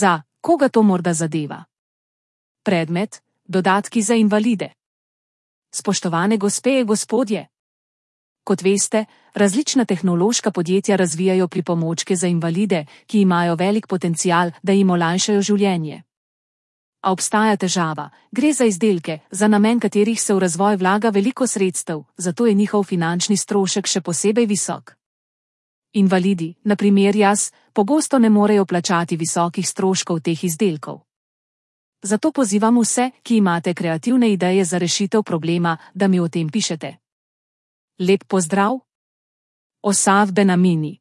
Za koga to morda zadeva? Predmet: dodatki za invalide. Spoštovane gospe in gospodje. Kot veste, različna tehnološka podjetja razvijajo pripomočke za invalide, ki imajo velik potencial, da jim olajšajo življenje. A obstaja težava, gre za izdelke, za namen katerih se v razvoj vlaga veliko sredstev, zato je njihov finančni strošek še posebej visok. Invalidi, na primer jaz, pogosto ne morejo plačati visokih stroškov teh izdelkov. Zato pozivam vse, ki imate kreativne ideje za rešitev problema, da mi o tem pišete. Lep pozdrav! Osav Benamini